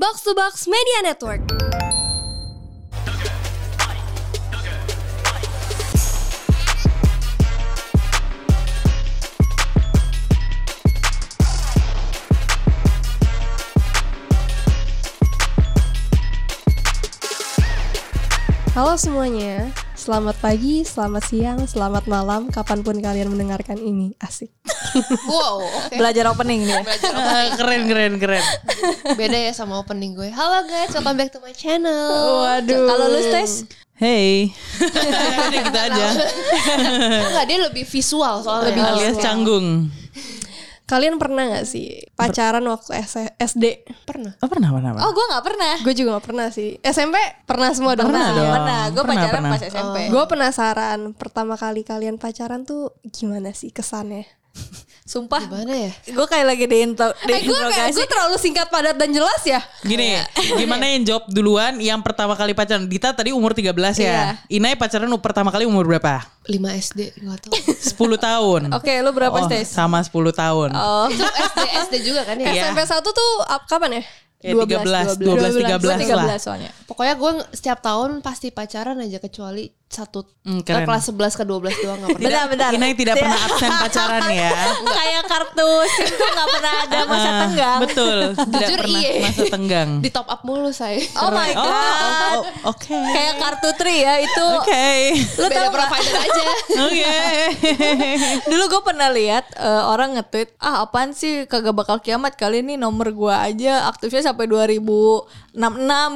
Box to Box Media Network. Halo semuanya, selamat pagi, selamat siang, selamat malam, kapan pun kalian mendengarkan ini. Asik. Wow, oke. Belajar opening nih. Belajar apa? Ah, keren keren keren. Beda ya sama opening gue. Halo guys, welcome back to my channel. Waduh. Kalau lu tes Hey, gitu aja. Enggak, dia lebih visual soalnya. Lebih Alias visual. canggung. Kalian pernah gak sih pacaran waktu S- SD? Pernah. Oh pernah pernah. pernah. Oh gue gak pernah Gue juga gak pernah sih. SMP pernah semua dong. Pernah dong. Pernah Gue pacaran pernah. pas SMP Gue penasaran pertama kali kalian pacaran tuh gimana sih kesannya? Sumpah Gimana ya? Gue kayak lagi di, intro, di Eh gue kayak interogasi gue terlalu singkat padat dan jelas ya. Gini, gimana yang jawab duluan yang pertama kali pacaran? Dita tadi umur 13 ya. Iya. Inai pacaran pertama kali umur berapa? 5 SD, enggak tahu. 10 tahun. Oke lu berapa Oh, tes? sama 10 tahun. Oh Itu SD SD juga kan ya? Iya. SMP 1 tuh ap- kapan ya? Ya, 13, 12, 13 Gue lah. 13 soalnya Pokoknya gue setiap tahun pasti pacaran aja kecuali satu Hmm, ke keren. kelas 11 ke 12 doang enggak pernah. Bentar bentar Inai tidak pernah absen pacaran ya. Kayak kartu SIM tuh gak pernah ada masa Ah, tenggang Betul, tidak Jujur pernah iya. masa tenggang. Di top up mulu saya. Oh my god oh, oh, oke. Kayak kartu tri ya itu Oke. Lu Beda tau gak? provider aja. Oke. Dulu gue pernah lihat eh, orang nge-tweet, ah apaan sih kagak bakal kiamat kali ini nomor gue aja aktifnya sampai 2066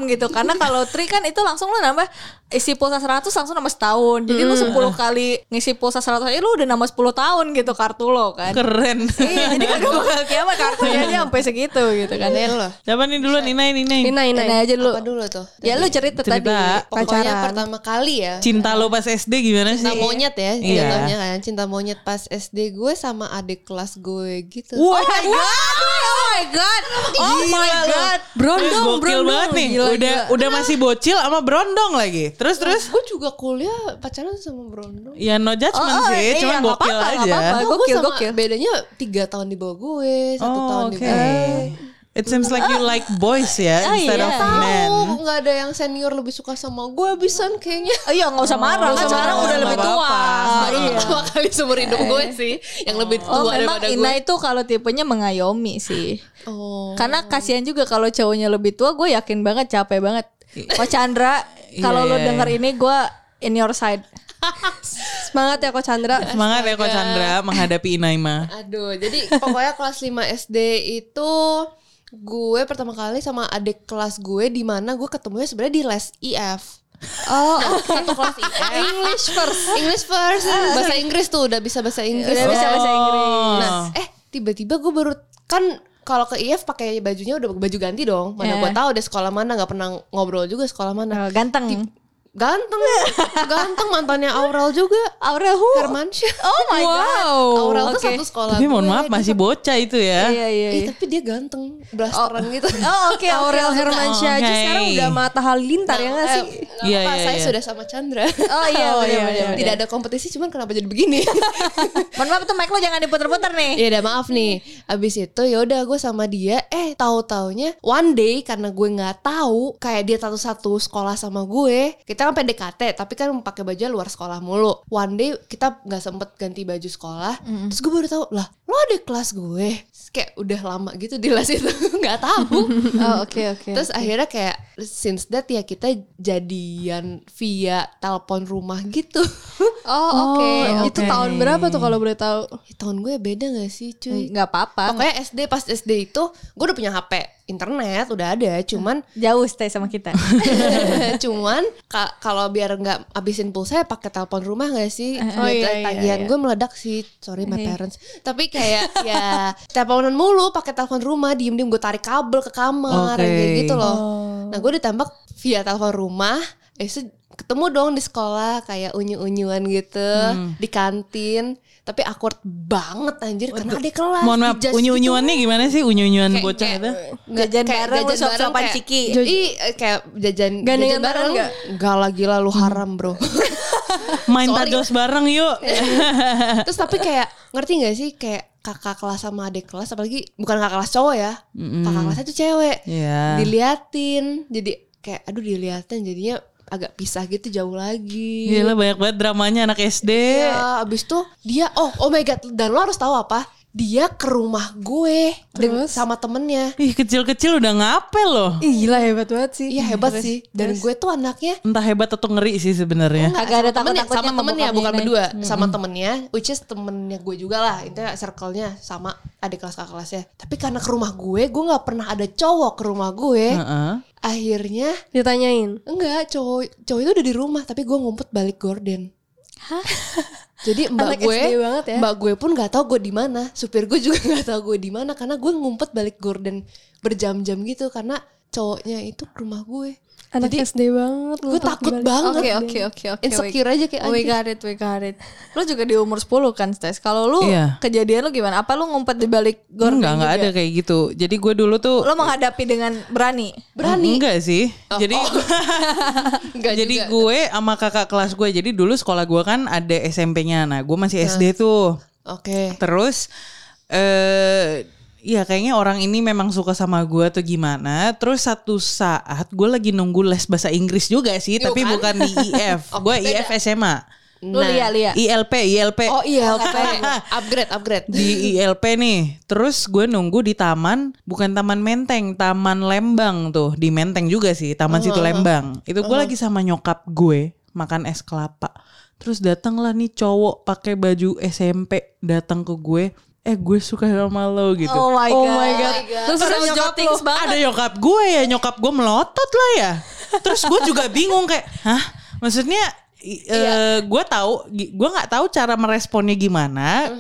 gitu. Karena kalau Tri kan itu langsung lo nambah isi pulsa 100 langsung nambah setahun. Jadi lu 10 kali ngisi pulsa 100 aja lu udah nambah 10 tahun gitu kartu lo kan. Keren. iya, jadi kagak bakal kiamat kartunya aja sampai segitu gitu kan. Aneh loh. Siapa nih duluan Inai Inai? Ina Ina. Ini aja dulu. Apa dulu tuh? Ya lu cerita, Cerita. tadi Pokoknya pacaran. pertama kali ya. Cinta lo pas SD gimana sih? Cinta monyet ya Iya. jatuhnya kan Cinta monyet pas SD gue sama adik kelas gue gitu Wah, Oh my god. Oh my god. Brondong, gokil brondong. banget nih. Gila, udah gila. udah masih bocil sama brondong lagi. Terus terus Gue juga kuliah pacaran sama Brondo ya no judgment Oh, oh, sih, iya, cuman nggak gokil apa-apa, nggak aja. apa-apa. Oh, gue gokil, gokil. bedanya tiga tahun di bawah gue Satu Oh, tahun di oke. bawah gue It seems like you like boys ya Ah, instead iya. of men. Oh, nggak ada yang senior lebih suka sama gue Bisan kayaknya Oh iya nggak usah marah nggak kan usah sekarang marah, udah lebih nggak tua. apa-apa. Baru Iya. pertama kali seumur hidup gue sih Yang lebih tua Oh memang daripada Ina gue itu kalau tipenya mengayomi sih. Oh Karena kasihan juga kalau cowoknya lebih tua, gue yakin banget capek banget. Ko Chandra, kalau Iya, lo iya, denger ini gue in your side. Semangat ya Ko Chandra. Semangat ya Ko Chandra menghadapi Inaima. Aduh, jadi pokoknya kelas 5 SD itu gue pertama kali sama adik kelas gue di mana gue ketemunya sebenarnya di les IF. Oh, Satu kelas IF. English first. English first. Bahasa Inggris tuh udah bisa bahasa Inggris. Udah bisa bahasa Inggris. Nah, eh tiba-tiba gue baru kan kalau ke IF pakai bajunya udah baju ganti dong. Mana Yeah. gue tahu deh sekolah mana nggak pernah ngobrol juga sekolah mana. ganteng. Ganteng, ganteng mantannya Aurel juga. Aurel who? Hermansyah. Oh my god. Aurel tuh Oke. satu sekolah Tapi mohon maaf masih bocah itu ya. Iya iya. Eh, iya. tapi dia ganteng, blasteran gitu. Oh oke Aurel oke. Hermansyah aja Oke. sekarang udah mata halilintar ya nggak Eh, sih? nggak Iya, iya, saya iya. sudah sama Chandra. Oh iya Oh, bener, iya, bener, iya. bener. Tidak ada kompetisi, cuman kenapa jadi begini? Mohon maaf tuh mic lo jangan diputer-puter nih. ya udah maaf nih. Abis itu ya udah gue sama dia, eh tahu taunya one day karena gue nggak tahu kayak dia satu-satu sekolah sama gue. Kita kan PDKT, tapi kan pakai baju luar sekolah mulu. One day kita nggak sempet ganti baju sekolah. Terus gue baru tahu lah, lo ada kelas gue. Terus kayak udah lama gitu di les itu nggak tahu. Oh oke oke. Terus akhirnya kayak since that ya kita jadian via telepon rumah gitu. Oh oke. Oh, Itu oke. tahun berapa tuh kalau boleh tahu? Ya, tahun gue beda gak sih cuy? nggak apa-apa. Pokoknya SD pas SD itu gue udah punya HP internet udah ada cuman Jauh stay sama kita. cuman ka- kalau biar nggak habisin pulsa ya pakai telepon rumah gak sih Oh, Duit iya, iya, tagihan iya. gue meledak sih sorry my Iya. parents tapi kayak ya teleponan mulu pakai telepon rumah diem diem gue tarik kabel ke kamar Oke. kayak gitu loh Oh. nah gue ditembak via telepon rumah eh itu ketemu dong di sekolah kayak unyu-unyuan gitu Hmm. di kantin tapi awkward banget anjir karena ada kelas Mohon maaf, dijudge gitu. gimana sih unyu-unyuan bocah itu? Nggak, Jajan kayak bareng, lu suap-suapan kayak- ciki. Ih, eh, kayak jajan Gandengan jajan bareng bareng nggak? Enggak lah gila lu haram bro Main tajos bareng yuk. Terus tapi kayak ngerti gak sih kayak kakak kelas sama adik kelas apalagi bukan kakak kelas cowok ya kakak kelasnya tuh cewek Iya. diliatin jadi kayak aduh diliatin jadinya agak pisah gitu jauh lagi Gila banyak banget dramanya anak SD. Ya, abis tuh dia oh oh my god dan lo harus tahu apa? Dia ke rumah gue dengan- sama temennya. Ih kecil-kecil udah ngapel loh. Ih, gila hebat banget sih. Iya hebat sih. Dan gue tuh anaknya Entah hebat atau ngeri sih sebenarnya. Agak ada sama temennya, sama temennya bukan ini. berdua sama temennya which is temennya gue juga lah itu circle-nya sama adik kelas kakak kelasnya tapi karena ke rumah gue gue nggak pernah ada cowok ke rumah gue Heeh. Akhirnya Ditanyain. enggak cowok cowok itu udah di rumah tapi gue ngumpet balik gorden jadi mbak Anak gue SD banget ya. mbak gue pun nggak tahu gue di mana supir gue juga nggak tahu gue di mana karena gue ngumpet balik gorden berjam-jam gitu karena cowoknya itu ke rumah gue Anak Jadi, SD banget. gue takut banget Oke oke oke oke. insecure aja kayak We anjing. got it, we got it. Lu juga di umur 10 kan, Stes. Kalau lu Iya. kejadian lu gimana? Apa lu ngumpet di balik gorden Enggak, enggak ada kayak gitu. Jadi gue dulu tuh Lu menghadapi dengan berani. berani Enggak sih. jadi Enggak jadi juga. gue sama kakak kelas gue. Jadi dulu sekolah gue kan ada SMP-nya. Nah, gue masih SD tuh. oke Terus eh ya kayaknya orang ini memang suka sama gue atau gimana. Terus satu saat gue lagi nunggu les bahasa Inggris juga sih, Yuk tapi kan? bukan di IF. Oh, gue. IF SMA. Lu Nah. lihat lihat. ILP, ILP. oh iya oke upgrade upgrade di ILP nih. Terus gue nunggu di taman, bukan taman Menteng, taman Lembang tuh. Di Menteng juga sih, taman situ Lembang. Itu gue lagi sama nyokap gue makan es kelapa. Terus datanglah nih cowok pakai baju SMP datang ke gue. Eh gue suka sama lo gitu. Oh my god. Oh my god. Terus Terus ada nyokap banget. Ada nyokap gue ya, nyokap gue melotot lah ya. Terus gue juga bingung kayak, hah? Maksudnya eh, gue tahu, gue nggak tahu cara meresponnya gimana.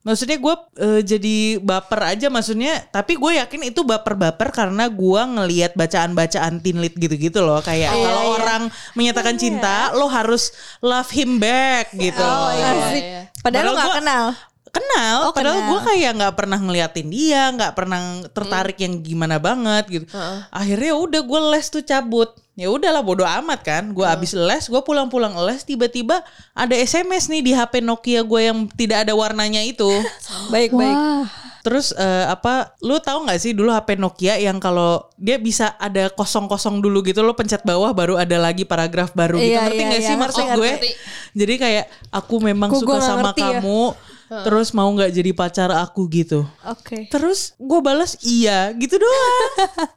Maksudnya gue eh, jadi baper aja maksudnya, tapi gue yakin itu baper-baper karena gue ngelihat bacaan-bacaan tinlit gitu-gitu loh. Kayak kalau orang menyatakan cinta, lo harus love him back gitu. Oh iya. Asik. iya. Padahal Padahal gak gua- kenal. Kenal Oh, padahal gue kayak nggak pernah ngeliatin dia nggak pernah tertarik yang gimana banget gitu. Akhirnya ya udah gue les tuh cabut. Ya udahlah bodo amat kan. Gue abis les gue pulang-pulang les tiba-tiba ada sms nih di hp nokia gue yang tidak ada warnanya itu. Baik baik. Wah. terus eh, apa lu tahu nggak sih dulu hp nokia yang kalau dia bisa ada kosong-kosong dulu gitu lo pencet bawah baru ada lagi paragraf baru gitu. Iya, ngerti iya, nggak iya, sih maksud gue? ngerti. jadi kayak aku memang Kok suka sama ngerti ya? Terus mau nggak jadi pacar aku gitu. Oke. terus gue balas iya gitu doang.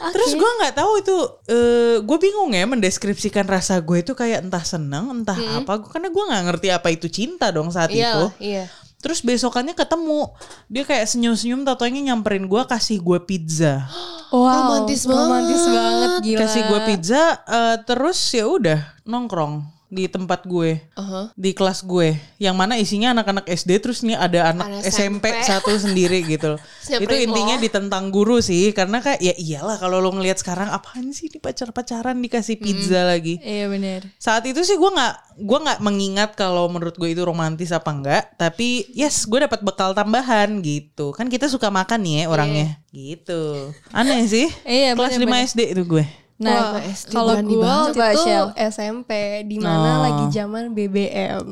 Terus gue nggak tahu itu eh gue bingung ya mendeskripsikan rasa gue itu kayak entah seneng entah apa. Karena gue nggak ngerti apa itu cinta dong saat iya itu. iya. Terus besokannya ketemu. Dia kayak senyum-senyum tatonya nyamperin gue kasih gue pizza. Wow. Romantis banget. Romantis banget gila. kasih gue pizza eh, terus ya udah nongkrong di tempat gue Aha. di kelas gue yang mana isinya anak-anak SD terus nih ada anak Anak SMP, SMP. satu sendiri gitu loh. itu intinya lo. ditentang guru sih karena kayak ya iyalah kalau lo ngelihat sekarang apaan sih di pacar-pacaran dikasih pizza lagi Iya benar. saat itu sih gue nggak gue nggak mengingat kalau menurut gue itu romantis apa enggak tapi yes gue dapat bekal tambahan gitu kan kita suka makan nih ya orangnya gitu aneh sih Iya, kelas 5 bener-bener. SD itu gue Nah, kalau gue waktu itu Shell. SMP di mana Oh. lagi zaman BBM.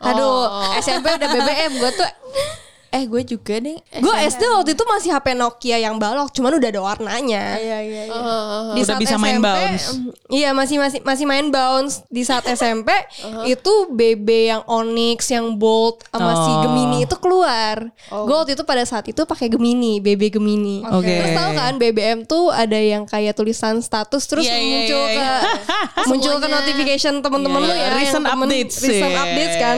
aduh, SMP udah BBM gue tuh eh gue juga deh. Gue SD waktu itu masih HP Nokia yang balok, cuman udah ada warnanya. Iya iya iya. Di Udah saat bisa main SMP, bounce. mm, Iya masih masih masih main bounce di saat SMP itu BB yang Onyx yang Bolt sama si Oh. Gemini itu keluar. Gue waktu itu pada saat itu pakai Gemini, BB Gemini. Oke. Terus tahu kan BBM tuh ada yang kayak tulisan status terus Iya, iya, muncul iya, iya. ke muncul ke notification temen-temen Iya, lu ya. recent temen- updates. Recent Iya. updates kan.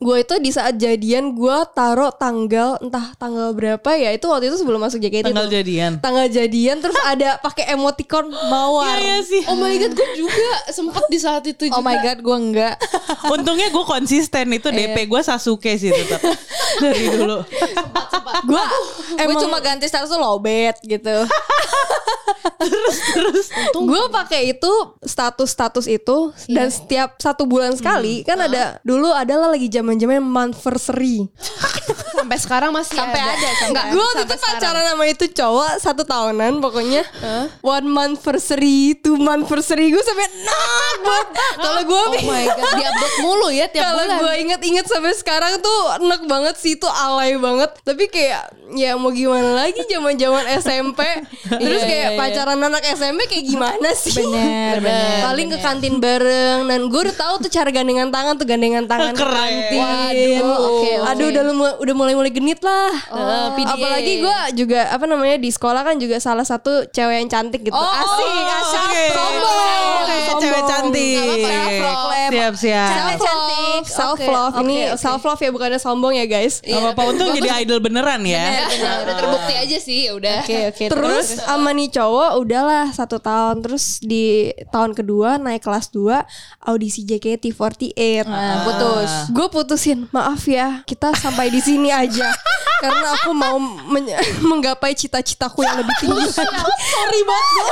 Gue itu di saat jadian gue taruh tanggal entah tanggal berapa ya itu waktu itu sebelum masuk JKT tanggal tuh jadian tanggal jadian terus ada pakai emoticon mawar. Iya, iya sih. oh my god gue juga sempet di saat itu juga Oh my god, gue enggak. Untungnya gue konsisten itu DP gue Sasuke sih tetap dari dulu. Gue Gue cuma ganti status tuh lowbat gitu. gue pakai itu status-status itu dan setiap satu bulan sekali kan ada dulu adalah lagi zaman-zaman monthversary. sampai sekarang masih Sampai ada, sampai Enggak, Gue waktu itu sampai sekarang. pacaran sama itu cowok satu tahunan pokoknya one month anniversary, two month anniversary gue sampai nah buat kalau gue Oh my god, dia upload mulu ya tiap kalau bulan. gue inget-inget sampai sekarang tuh enak banget sih itu alay banget tapi kayak ya mau gimana lagi zaman zaman SMP terus Iya, kayak iya, iya. pacaran anak SMP kayak gimana sih Bener, bener, paling ke kantin bareng dan gue udah tahu tuh cara gandengan tangan tuh gandengan tangan ke Keren. kantin Waduh, oke, oke. aduh udah lu- udah mulai mulai genit lah Oh, PDA. apalagi gue juga apa namanya di sekolah kan juga salah satu cewek yang cantik gitu Oh, asik oh, asik oke. sombong sombong. cewek cantik. Apa-apa, Siap siap. Cewek cantik. self love oke, ini oke. self love ya bukannya sombong ya guys Gak apa-apa untung jadi idol beneran ya. Benar, udah terbukti aja sih, ya udah. Oke, oke. terus sama nih cowok udahlah satu tahun terus di tahun kedua naik kelas 2 audisi JKT48 Nah, putus. gue putusin maaf ya kita sampai di sini aja. Karena aku mau men- menggapai cita-citaku yang lebih tinggi. Sorry banget.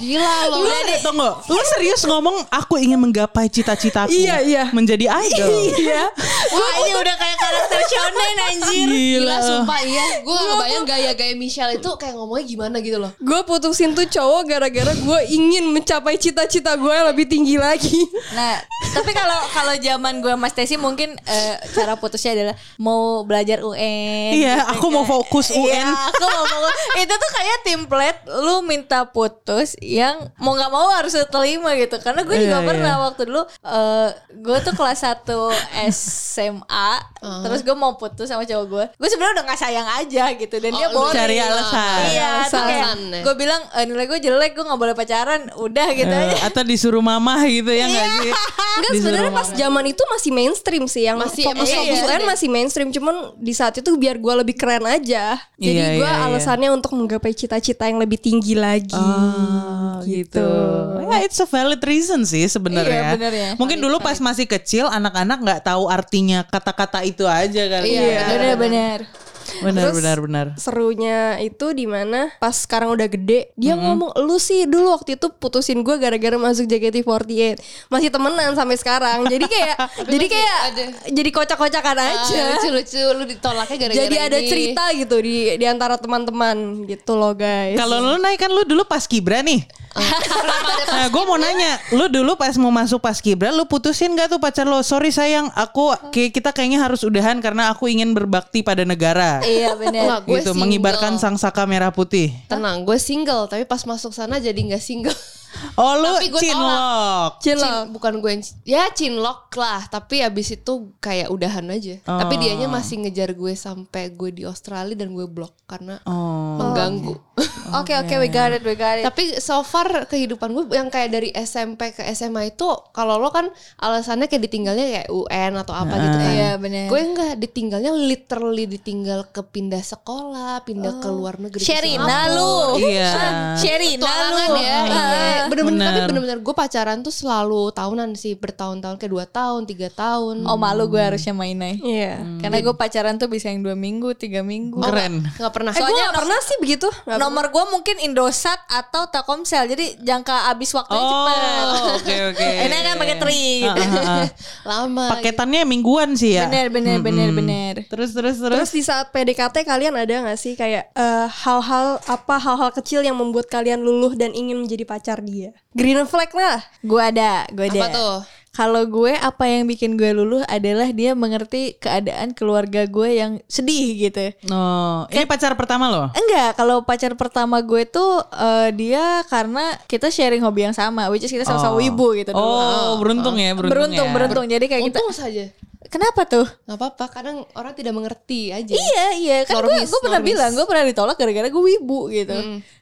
Gila loh. Lu tunggu, lu serius ngomong aku ingin menggapai cita-citaku Iya, iya. menjadi idol. iya. Wah ini udah kayak karakter shonen anjir. Gila. Sumpah iya. Gue gak kebayang gaya-gaya Michelle itu kayak ngomongnya gimana gitu loh. Gue putusin tuh cowok gara-gara gue ingin mencapai cita-cita gue yang lebih tinggi lagi. Nah, tapi kalau kalau zaman gue Mas Tesi mungkin eh, cara putusnya adalah mau belajar UN. Iya, gitu aku mau kan. fokus UN. Iya, aku mau fokus. Itu tuh kayak template lu minta putus yang mau nggak mau harus terima gitu. Karena gue juga Iya, pernah iya. waktu dulu eh gue tuh kelas 1 SMA, terus gue mau putus sama cowok gue. Gue sebenarnya udah nggak sayang aja gitu dan dia lu boring. cari alasan. Iya, kayak Alasan. gue bilang eh, nilai gue jelek, gue nggak boleh pacaran, udah gitu Eh, aja. atau disuruh mamah gitu ya nggak sih? Enggak sebenarnya pas zaman itu masih mainstream sih yang Masih, fokus fokus iya. UN masih mainstream cuman di saat itu biar gue lebih keren aja. Jadi Iya, gue iya, iya. alasannya untuk menggapai cita-cita yang lebih tinggi lagi. Oh, gitu. Ya, it's a valid reason sih sebenarnya. Iya, bener ya. Mungkin dulu pas masih kecil anak-anak nggak tahu artinya kata-kata itu aja kali. Iya, ya. Bener-bener. Benar, Terus- benar, benar. Serunya itu di mana pas sekarang udah gede dia ngomong lu sih dulu waktu itu putusin gue gara-gara masuk JKT48 masih temenan sampai sekarang jadi kayak jadi kayak ada. jadi kocak-kocakan aja Ah, Lucu-lucu Lu ditolaknya gara-gara jadi ada ini. cerita gitu di di antara teman-teman gitu loh guys Kalau lu naik kan lu dulu pas kibra nih. nah, gue mau nanya, lu dulu pas mau masuk pas kibra, lu putusin gak tuh pacar lo? Sorry sayang, aku kita kayaknya harus udahan karena aku ingin berbakti pada negara. Iya gue gitu, single. mengibarkan sang saka merah putih. Tenang, gue single Tapi pas masuk sana jadi gak single Oh, lu Tapi gue cinlok. Cinlok. Cin- bukan gue yang ya cinlok lah tapi abis itu kayak udahan aja tapi Oh. dianya masih ngejar gue sampai gue di Australia dan gue blok karena Oh. mengganggu Oke oke we got it we got it. tapi so far kehidupan gue yang kayak dari SMP ke SMA itu kalau lo kan alasannya kayak ditinggalnya kayak UN atau apa gitu kan Iya, bener. gue enggak ditinggalnya literally ditinggal ke pindah sekolah pindah ke luar negeri Sherina lu. Iya. Sherina lu. Ya iya. Bener-bener tapi Bener. bener-bener gue pacaran tuh selalu tahunan sih bertahun-tahun kayak dua tahun tiga tahun Oh malu gue harusnya mainnya. Iya. Karena gue pacaran tuh bisa yang dua minggu, tiga minggu. Keren. nggak pernah Eh, gue Soalnya gak pernah sih begitu. Nggak Nomor gue mungkin Indosat atau Telkomsel. Jadi jangka habis waktunya cepet. Oh, oke oke. Ini kan pakai tri Ah, gitu. ah, ah. lama Paketannya mingguan sih ya. Bener bener bener bener. Terus terus terus. Terus di saat PDKT kalian ada gak sih kayak eh, hal-hal apa hal-hal kecil yang membuat kalian luluh dan ingin menjadi pacar dia? Green flag lah. Gue ada, gue ada. apa tuh Kalau gue apa yang bikin gue luluh adalah dia mengerti keadaan keluarga gue yang sedih gitu. Oh, ini pacar pertama loh. Enggak, kalau pacar pertama gue tuh eh, dia karena kita sharing hobi yang sama, which is kita sama-sama Oh. wibu gitu dulu. Oh, beruntung ya, beruntung, beruntung, ya. beruntung. Jadi kayak kita untung saja Kenapa tuh? nggak apa-apa kadang orang tidak mengerti aja Iya iya kan gue gue pernah normis. bilang gue pernah ditolak gara-gara gue wibu gitu.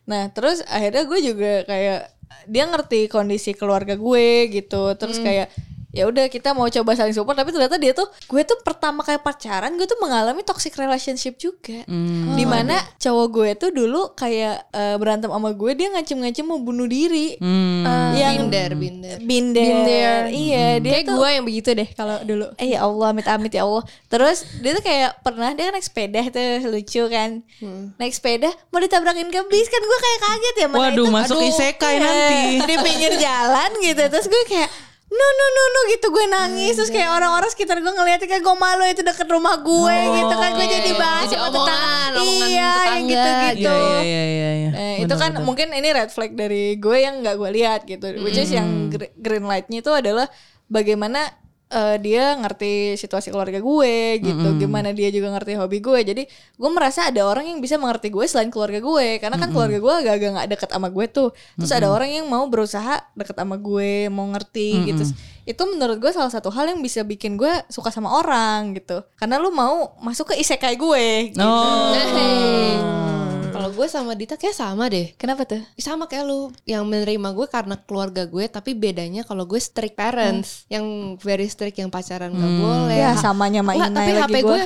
Nah terus akhirnya gue juga kayak dia ngerti kondisi keluarga gue gitu. Terus kayak ya udah kita mau coba saling support tapi ternyata dia tuh gue tuh pertama kali pacaran gue tuh mengalami toxic relationship juga di mana cowok gue tuh dulu kayak eh, berantem sama gue dia ngancem-ngancem mau bunuh diri Hmm. yang binder binder binder, Binder. iya dia Kayak tuh gue yang begitu deh kalau dulu. Eh ya Allah, amit amit ya Allah. Terus dia tuh kayak pernah dia kan naik sepeda tuh lucu kan. Naik sepeda mau ditabrakin ke bis kan gue kayak kaget ya mana Waduh, itu. masuk Aduh, isekai iya, nanti. Di pinggir jalan gitu. Terus gue kayak no no no no gitu gue nangis terus kayak orang-orang sekitar gue ngeliatnya kayak gue malu itu deket rumah gue gitu kan gue jadi bahas Jadi sama omongan, tetangga. omongan iya yang tetangga. gitu-gitu Iya iya iya iya. Eh, itu kan mungkin ini red flag dari gue yang nggak gue lihat gitu. Which is yang gr- green lightnya itu adalah bagaimana eh, dia ngerti situasi keluarga gue gitu, gimana dia juga ngerti hobi gue. Jadi gue merasa ada orang yang bisa mengerti gue selain keluarga gue, karena kan keluarga gue agak-agak nggak deket sama gue tuh. Terus ada orang yang mau berusaha deket sama gue, mau ngerti gitu. Itu menurut gue salah satu hal yang bisa bikin gue suka sama orang gitu. Karena lu mau masuk ke isekai gue. Gitu. Oh. Kalau gue sama Dita kayak sama deh. Kenapa tuh? Sama kayak lu yang menerima gue karena keluarga gue tapi bedanya kalau gue strict parents yang very strict yang pacaran nggak boleh. Ya sama Nggak, Inai tapi lagi HP gue. gue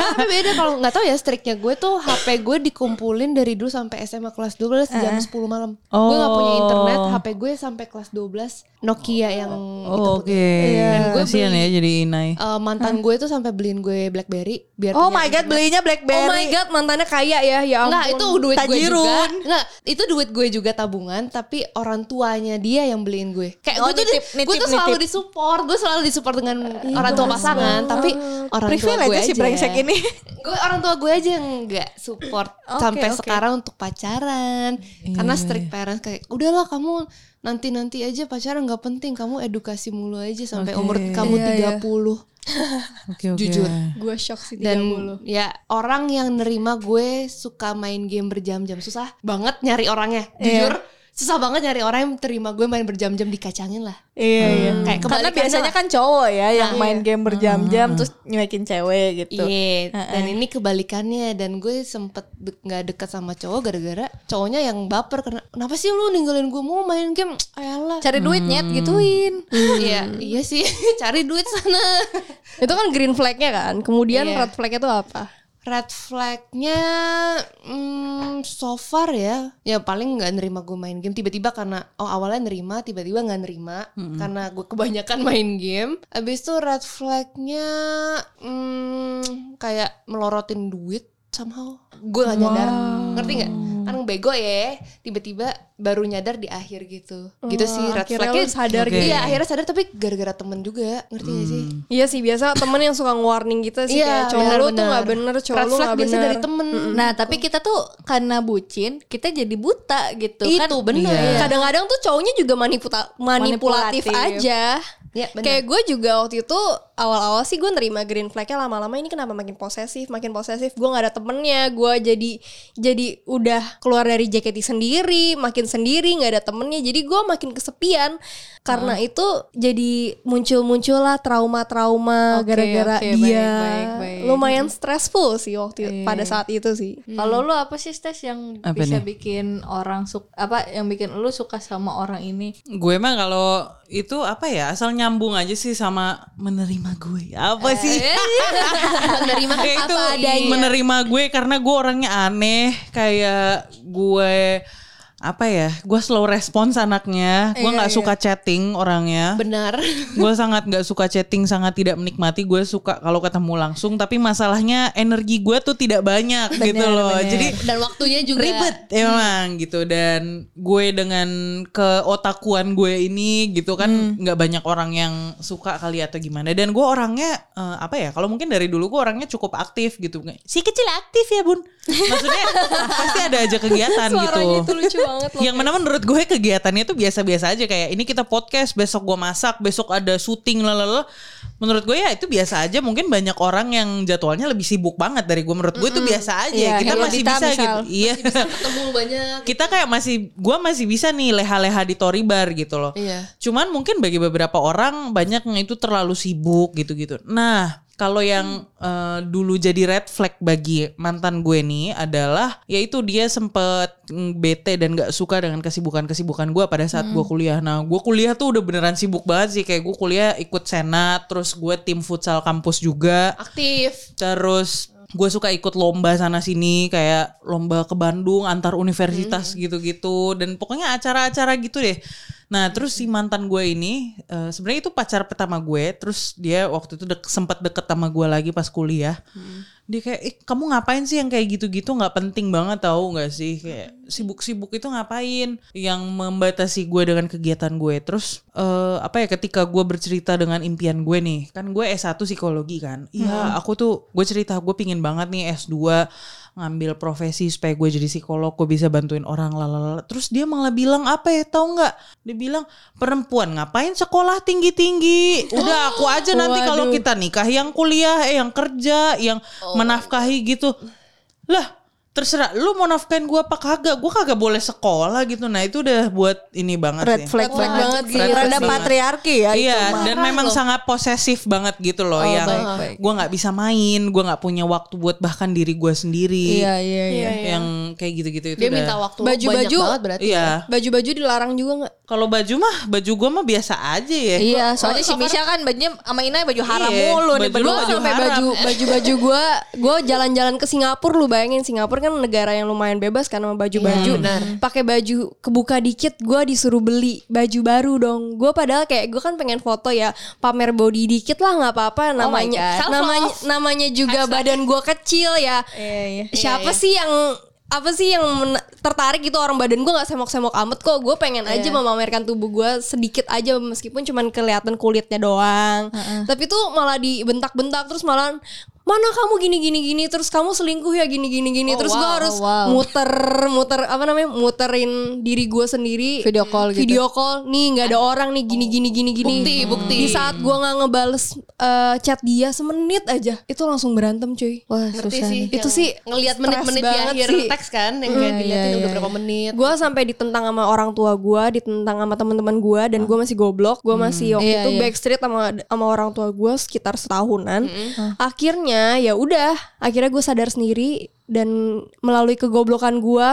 Iya, tapi beda kalau nggak tahu ya striknya gue tuh HP gue dikumpulin dari dulu sampai SMA kelas 12 jam 10 malam. Gue nggak punya internet, HP gue sampai kelas 12 Nokia yang itu Oh. Oke. Dan gue Kasian ya jadi Inai. Eh, mantan gue tuh sampai beliin gue BlackBerry biar Oh my god, belinya BlackBerry. Oh my god, mantannya kaya ya, ya ampun. Enggak, itu duit gue juga. Tajirun. Enggak, itu duit gue juga tabungan, tapi orang tuanya dia yang beliin gue. Kayak Oh, gue tuh nitip, di- gue nitip, tuh selalu nitip. disupport, gue selalu disupport dengan orang tua pasangan, tapi orang tua gue aja si brengsek ini. Gue orang tua gue aja yang nggak support Oke, sampai oke. sekarang untuk pacaran. Karena strict parents kayak udahlah kamu nanti-nanti aja pacaran nggak penting, kamu edukasi mulu aja sampai umur kamu Iya, iya. 30. Oke oke. Jujur. gue shock sih 30. Dan ya orang yang nerima gue suka main game berjam-jam susah banget nyari orangnya. Iya. Jujur susah banget nyari orang yang terima gue main berjam-jam dikacangin lah. Iya, iya. Kayak Karena biasanya lah. kan cowok ya yang Nah, main iya. game berjam-jam terus nyuekin cewek gitu. Iya, dan ini kebalikannya dan gue sempet de- nggak dekat sama cowok gara-gara cowoknya yang baper karena kenapa sih lu ninggalin gue mau main game? Ayolah. Cari duit nyet gituin. Iya, iya sih cari duit sana. Itu kan green flagnya kan. Kemudian Iya. red flagnya tuh apa? Red flagnya hmm, so far ya. Ya paling nggak nerima gue main game. Tiba-tiba karena oh awalnya nerima tiba-tiba nggak nerima. Karena gue kebanyakan main game. Abis itu red flagnya hmm, kayak melorotin duit somehow. Gue gak nyadar. Ngerti nggak kan bego ya tiba-tiba baru nyadar di akhir gitu gitu sih red akhirnya flagnya lu sadar Oke. gitu. iya akhirnya sadar tapi gara-gara temen juga ngerti gak sih Iya sih biasa temen yang suka nge-warning kita sih Iya, kayak cowok lu tuh benar-benar. gak bener, cowok Red lu gak biasa bener. dari temen Nah, tapi kita tuh karena bucin, kita jadi buta gitu kan. itu benar Iya. Kadang-kadang tuh cowoknya juga maniputa- manipulatif, Manipulatif. aja. Ya. Kayak gue juga waktu itu awal-awal sih gue nerima green flagnya lama-lama ini kenapa makin posesif, makin posesif. Gue nggak ada temennya, gue jadi jadi udah keluar dari JKT sendiri, makin sendiri nggak ada temennya. Jadi gue makin kesepian karena itu jadi muncul-muncul lah trauma-trauma Oke, gara-gara oke, dia. baik, baik, baik. Lumayan stressful sih waktu pada saat itu sih. Kalau lu apa sih Stes yang Apa bisa nih? bikin orang suka apa yang bikin lu suka sama orang ini? Gue mah kalau itu apa ya asal nyambung aja sih sama menerima gue. Apa sih? menerima itu apa adanya. menerima gue karena gue orangnya aneh kayak gue apa ya? Gue slow respons anaknya. Gue nggak suka chatting orangnya. Benar. Gue sangat nggak suka chatting sangat tidak menikmati. Gue suka kalau ketemu langsung tapi masalahnya energi gue tuh tidak banyak gitu loh. jadi dan waktunya juga ribet emang gitu. Dan gue dengan keotakuan gue ini gitu kan nggak banyak orang yang suka kali atau gimana. Dan gue orangnya eh, apa ya kalau mungkin dari dulu gue orangnya cukup aktif gitu. Si kecil aktif ya bun. Maksudnya pasti ada aja kegiatan gitu. Suaranya itu lucu banget loh. yang mana menurut gue kegiatannya tuh biasa-biasa aja. Kayak ini kita podcast besok gue masak besok ada syuting lalala menurut gue ya itu biasa aja. Mungkin banyak orang yang jadwalnya lebih sibuk banget dari gue menurut gue itu biasa aja. Iya, kita kayak masih Dita bisa misal. gitu iya ketemu banyak kita kayak masih gue masih bisa nih leha-leha di Tory Bar gitu loh. Iya. cuman mungkin bagi beberapa orang banyak yang itu terlalu sibuk gitu-gitu. Nah kalau yang eh, dulu jadi red flag bagi mantan gue nih adalah yaitu dia sempet bete dan gak suka dengan kesibukan-kesibukan gue pada saat gue kuliah. Nah gue kuliah tuh udah beneran sibuk banget sih. Kayak gue kuliah ikut senat, terus gue tim futsal kampus juga, aktif. Terus gue suka ikut lomba sana sini kayak lomba ke Bandung antar universitas gitu-gitu. Dan pokoknya acara-acara gitu deh. Nah terus si mantan gue ini eh, sebenarnya itu pacar pertama gue, terus dia waktu itu dek, sempat deket sama gue lagi pas kuliah. dia kayak eh kamu ngapain sih yang kayak gitu-gitu? Nggak penting banget tahu nggak sih? Kayak sibuk-sibuk itu ngapain? Yang membatasi gue dengan kegiatan gue. Terus eh apa ya ketika gue bercerita dengan impian gue nih kan gue S1 psikologi kan. Iya aku tuh gue cerita gue pingin banget nih S2 ngambil profesi supaya gue jadi psikolog gue bisa bantuin orang lalala terus dia malah bilang apa ya tahu nggak? Dia bilang perempuan ngapain sekolah tinggi tinggi udah aku aja nanti kalau kita nikah yang kuliah eh yang kerja yang menafkahi gitu. Lah terserah lu mau nafkahin gue apa kagak gue kagak boleh sekolah gitu nah itu udah buat ini banget red sih. flag Red flag banget banget sih. Rada patriarki ya itu iya mah. dan memang sangat posesif banget gitu loh yang baik, baik. gue nggak bisa main gue nggak punya waktu buat bahkan diri gue sendiri Iya iya iya. yang kayak gitu-gitu itu Dia udah- minta waktu Baju-baju- banyak banget berarti. iya Baju-baju dilarang juga nggak? kalau baju mah baju gue mah biasa aja ya Iya, soalnya si Misha kan bajunya sama Ina baju haram Iya, mulu nih baju baju baju baju baju gue gue jalan-jalan ke Singapura lu bayangin Singapura kan negara yang lumayan bebas kan sama baju-baju. Pakai baju kebuka dikit gue disuruh beli baju baru dong. Gue padahal kayak gue kan pengen foto ya pamer body dikit lah nggak apa-apa. Namanya God. namanya namanya juga badan gue kecil ya. Iya iya. siapa sih yang apa sih yang tertarik gitu? Orang badan gue nggak semok-semok amat kok. Gue pengen aja memamerkan tubuh gue sedikit aja meskipun cuman kelihatan kulitnya doang. Tapi tuh malah dibentak-bentak terus malah mana kamu gini gini gini terus kamu selingkuh ya gini gini gini terus gue wow, harus oh, wow. muter muter apa namanya muterin diri gue sendiri Video call gitu. video call nih nggak ada orang nih gini gini gini gini Bukti, bukti. di saat gue nggak ngebales eh, chat dia semenit aja itu langsung berantem cuy Wah, Ngerti susah sih. Itu sih ngelihat menit-menit di banget akhir sih. teks kan yang kayak Iya, diliatin iya, udah iya. berapa menit. gue sampai ditentang sama orang tua gue ditentang sama teman-teman gue dan gue masih goblok gue masih waktu Iya, itu iya. backstreet sama sama orang tua gue sekitar setahunan akhirnya ya udah akhirnya gue sadar sendiri dan melalui kegoblokan gue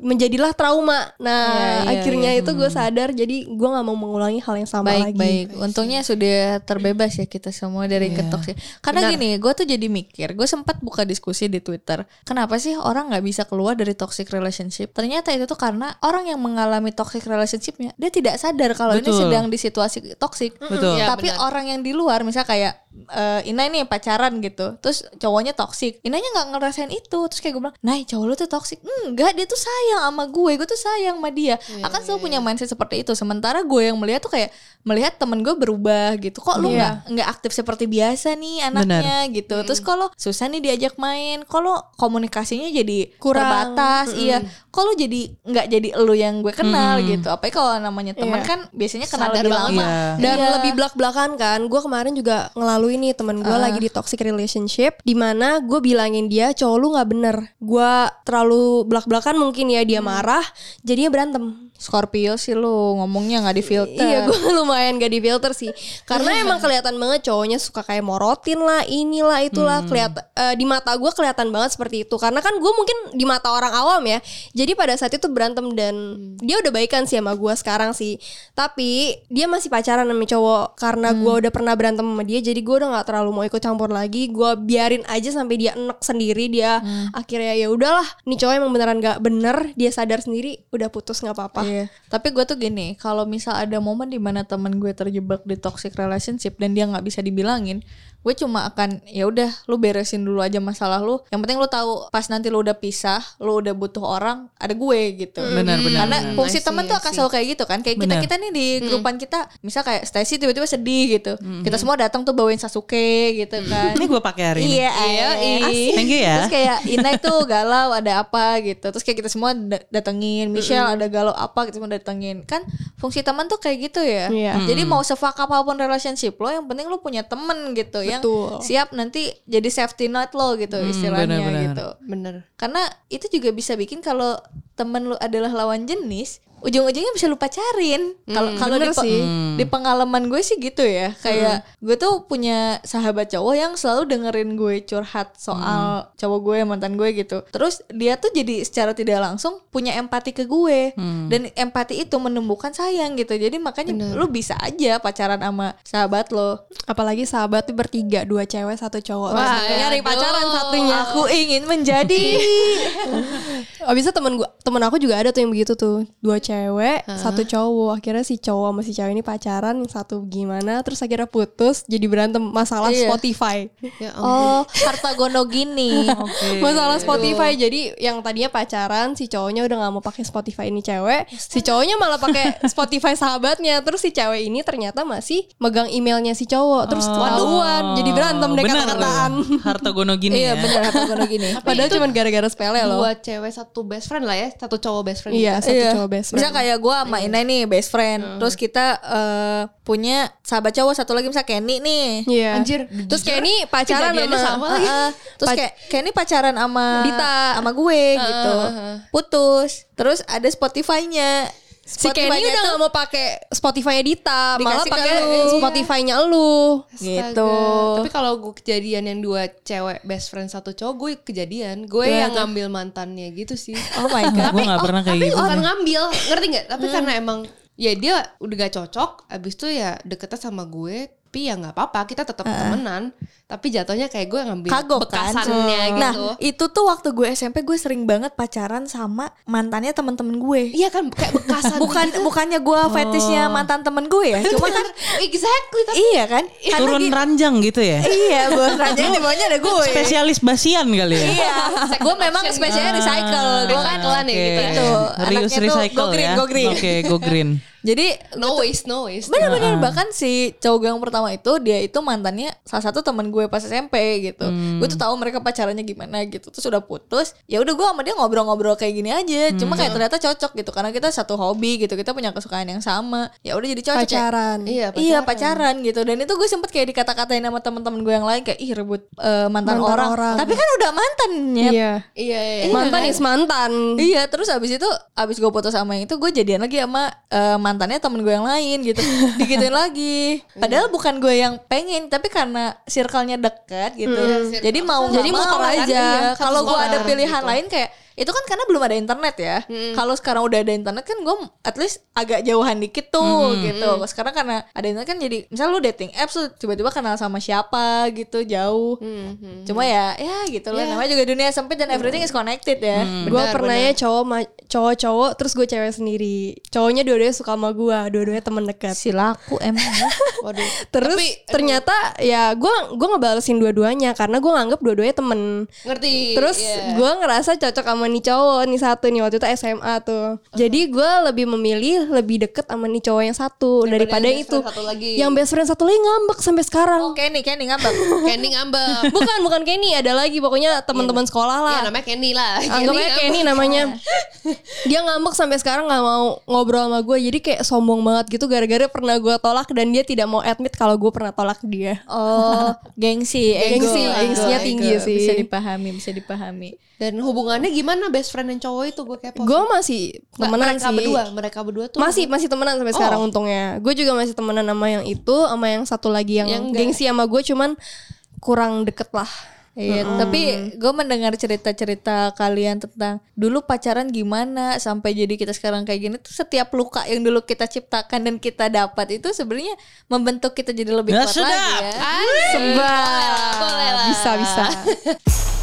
menjadilah trauma. Nah Iya, iya, akhirnya itu gue sadar jadi gue nggak mau mengulangi hal yang sama baik lagi. baik. Untungnya sudah terbebas ya kita semua dari ketok sih. Karena gini gue tuh jadi mikir gue sempat buka diskusi di twitter kenapa sih orang nggak bisa keluar dari toxic relationship? Ternyata itu tuh karena orang yang mengalami toxic relationshipnya dia tidak sadar kalau ini sedang di situasi toxic. Betul. Ya, tapi benar. orang yang di luar misal kayak eh, Ina ini pacaran gitu. Terus cowoknya toxic. Inanya nggak ngerasain itu. Terus kayak gue bilang nah cowok lu tuh toxic. Enggak dia tuh sayang sama gue. Gue tuh sayang sama dia. Akan selalu punya mindset seperti itu. Sementara gue yang melihat tuh kayak melihat temen gue berubah gitu. Kok lu nggak nggak aktif seperti biasa nih anaknya gitu. Terus kalau susah nih diajak main. Kalau komunikasinya jadi Kurang. terbatas iya kalau jadi nggak jadi lu yang gue kenal gitu? Apalagi kalau namanya teman Iya. kan biasanya kenal Sadar lebih banget lama. Iya. dan Iya. lebih belak belakan kan gue kemarin juga ngelalui nih temen gue lagi di toxic relationship di mana gue bilangin dia cowok lu nggak bener. Gue terlalu belak belakan mungkin ya dia marah jadinya berantem Scorpio sih lu ngomongnya nggak di filter. Iya gue lumayan gak di filter sih. Karena emang kelihatan banget cowoknya suka kayak morotin lah Inilah itulah. Kelihatan eh, Di mata gue kelihatan banget seperti itu. Karena kan gue mungkin di mata orang awam ya. Jadi pada saat itu berantem dan Dia udah baikan sih sama gue sekarang sih. Tapi dia masih pacaran sama cowok Karena gue udah pernah berantem sama dia. Jadi gue udah gak terlalu mau ikut campur lagi. Gue biarin aja sampai dia enek sendiri. Dia akhirnya ya udahlah Nih cowok emang beneran gak bener Dia sadar sendiri Udah putus gak apa-apa Iya. Tapi gue tuh gini, kalau misal ada momen di mana temen gue terjebak di toxic relationship dan dia nggak bisa dibilangin, gue cuma akan ya udah, lu beresin dulu aja masalah lu. Yang penting lu tahu pas nanti lu udah pisah, lu udah butuh orang, ada gue gitu. Benar, benar, Karena benar. fungsi temen tuh akan selalu kayak gitu kan. Kayak kita Benar. kita nih di grupan kita, misal kayak Stacy tiba-tiba sedih gitu. Kita semua datang tuh bawain Sasuke gitu kan. Ini gue pakai hari ini. Iya, iya, asik. Thank you ya. Terus kayak Ina itu galau ada apa gitu. Terus kayak kita semua da- datengin, Michelle ada galau apa kita semua datengin. Kan fungsi teman tuh kayak gitu ya. Iya. Jadi mau sefak apa pun relationship lo, yang penting lo punya temen gitu yang Betul. siap nanti jadi safety net lo gitu istilahnya benar-benar. gitu. Bener. Karena itu juga bisa bikin kalau temen lu adalah lawan jenis, ujung-ujungnya bisa lu pacarin. Kalau kalau di, bener sih. di pengalaman gue sih gitu ya. Kayak gue tuh punya sahabat cowok yang selalu dengerin gue curhat soal cowok gue mantan gue gitu. Terus dia tuh jadi secara tidak langsung punya empati ke gue. Dan empati itu menumbuhkan sayang gitu. Jadi makanya lu bisa aja pacaran sama sahabat lo. Apalagi sahabat tuh bertiga, dua cewek, satu cowok. Wah, Terus nyari aduh. pacaran satunya. Aku ingin menjadi Abis itu temen gua, temen aku juga ada tuh yang begitu tuh, dua cewek, satu cowok. Akhirnya si cowok sama si cewek ini pacaran, yang satu gimana, terus akhirnya putus, jadi berantem masalah Iya. Spotify. Ya ampun. Oh, harta gono gini. masalah Spotify jadi yang tadinya pacaran si cowoknya udah nggak mau pakai Spotify ini cewek si cowoknya malah pakai Spotify sahabatnya terus si cewek ini ternyata masih megang emailnya si cowok terus ketahuan jadi berantem deh Oh, kata-kataan tuh. Harta gono gini Iya ya. bener harta gono gini. padahal cuma gara-gara sepele loh Dua cewek satu best friend lah ya, satu cowok best friend. iya satu Iya. cowok best Bisa friend kayak gue sama Ina nih best friend. Terus kita eh, punya sahabat cowok satu lagi misalnya Kenny nih. iya Anjir, terus kayak ini pacaran sama, sama lagi. Heeh. terus kayak Kenny pacaran sama Dita. sama gue gitu. Putus. Terus ada Spotify-nya. Si Kenny udah tuh nggak mau pakai Spotify Dita malah Dikasih ke pakai lu. Spotify-nya lu gitu. Tapi kalau gue kejadian yang dua cewek best friend satu cowok, gue kejadian. Gue yang ngambil mantannya gitu sih. Oh my god. gue gak pernah kayak tapi gitu. bukan ngambil, ngerti nggak? Tapi karena emang ya dia udah gak cocok, abis itu ya deketnya sama gue. Tapi ya nggak apa-apa, kita tetap temenan. Tapi jatuhnya kayak gue ngambil Kagok kan. bekasannya gitu. Nah, itu tuh waktu gue SMP gue sering banget pacaran sama mantannya temen-temen gue. Iya kan kayak bekasan Bukan gitu. bukannya gue fetishnya mantan temen gue ya, cuma kan exactly tapi iya kan? Karena Turun gi- ranjang gitu ya. Iya, bos ranjang di bawahnya ada gue. Spesialis basian kali ya. Iya, gue memang spesialnya recycle. Gue kan Recyclean ya gitu. Itu, Reuse anaknya tuh recycle go green, ya. go green. Oke, go green. Jadi no waste, no waste. bener-bener bahkan si cowok gue yang pertama itu dia itu mantannya salah satu teman gue pas SMP gitu. Gue tuh tahu mereka pacarannya gimana gitu. Terus udah putus, ya udah gue sama dia ngobrol-ngobrol kayak gini aja. Cuma kayak ternyata cocok gitu karena kita satu hobi gitu. Kita punya kesukaan yang sama. Ya udah jadi cocok. kayak- pacaran Iya, Iya pacaran gitu dan itu gue sempet kayak dikata-katain sama teman-teman gue yang lain kayak ih rebut eh, mantan, Mantan orang. orang. tapi kan udah mantannya iya Iya, iya. mantan is mantan Iya terus abis itu abis gue putus sama yang itu gue jadian lagi sama eh, mantannya temen gue yang lain gitu digituin lagi padahal bukan gue yang pengen tapi karena circle-nya dekat gitu jadi mau Jadi mau muter kan, aja. iya. Kalau gue ada pilihan gitu. lain kayak itu kan karena belum ada internet ya. Kalau sekarang udah ada internet kan gue at least agak jauhan dikit tuh gitu. Sekarang karena ada internet kan jadi misal lu dating apps tuh tiba-tiba kenal sama siapa gitu jauh. Hmm, cuma ya ya gitu lah. Namanya juga dunia sempit dan everything is connected ya. Gue pernah ya cowok ma- cowok-cowok terus gue cewek sendiri. Cowoknya dua-duanya suka sama gue dua-duanya temen dekat. Si laku emang ya. Waduh. terus Tapi, aduh, ternyata ya gue gue ngebalesin dua-duanya karena gue nganggap dua-duanya temen. Ngerti. terus iya. gue ngerasa cocok sama nih cowok nih satu nih waktu itu SMA tuh jadi gue lebih memilih lebih deket sama nih cowok yang satu daripada yang yang itu satu lagi. yang best friend satu lagi ngambek sampai sekarang Oh Kenny, Kenny ngambek. Candy ngambek. bukan bukan Kenny ada lagi pokoknya teman-teman sekolah lah ya namanya Candy lah. Anggapnya Candy Kenny namanya Dia ngambek sampai sekarang gak mau ngobrol sama gue Jadi kayak sombong banget gitu Gara-gara pernah gue tolak Dan dia tidak mau admit Kalau gue pernah tolak dia Oh, gengsi, ego, Gengsi, ego, gengsinya ego. tinggi sih. Bisa dipahami, bisa dipahami. Dan hubungannya gimana best friend dan cowok itu? Gue kepo. Gue masih temenan mereka sih. berdua, mereka berdua tuh. Masih masih temenan sampai sekarang Oh. untungnya. Gue juga masih temenan sama yang itu Sama yang satu lagi yang, Yang gengsi sama gue Cuman kurang deket lah. Iya, tapi gue mendengar cerita-cerita kalian tentang dulu pacaran gimana sampai jadi kita sekarang kayak gini tuh setiap luka yang dulu kita ciptakan dan kita dapat itu sebenarnya membentuk kita jadi lebih Ya, kuat sedap. lagi ya. Sebab Boleh lah. Bisa bisa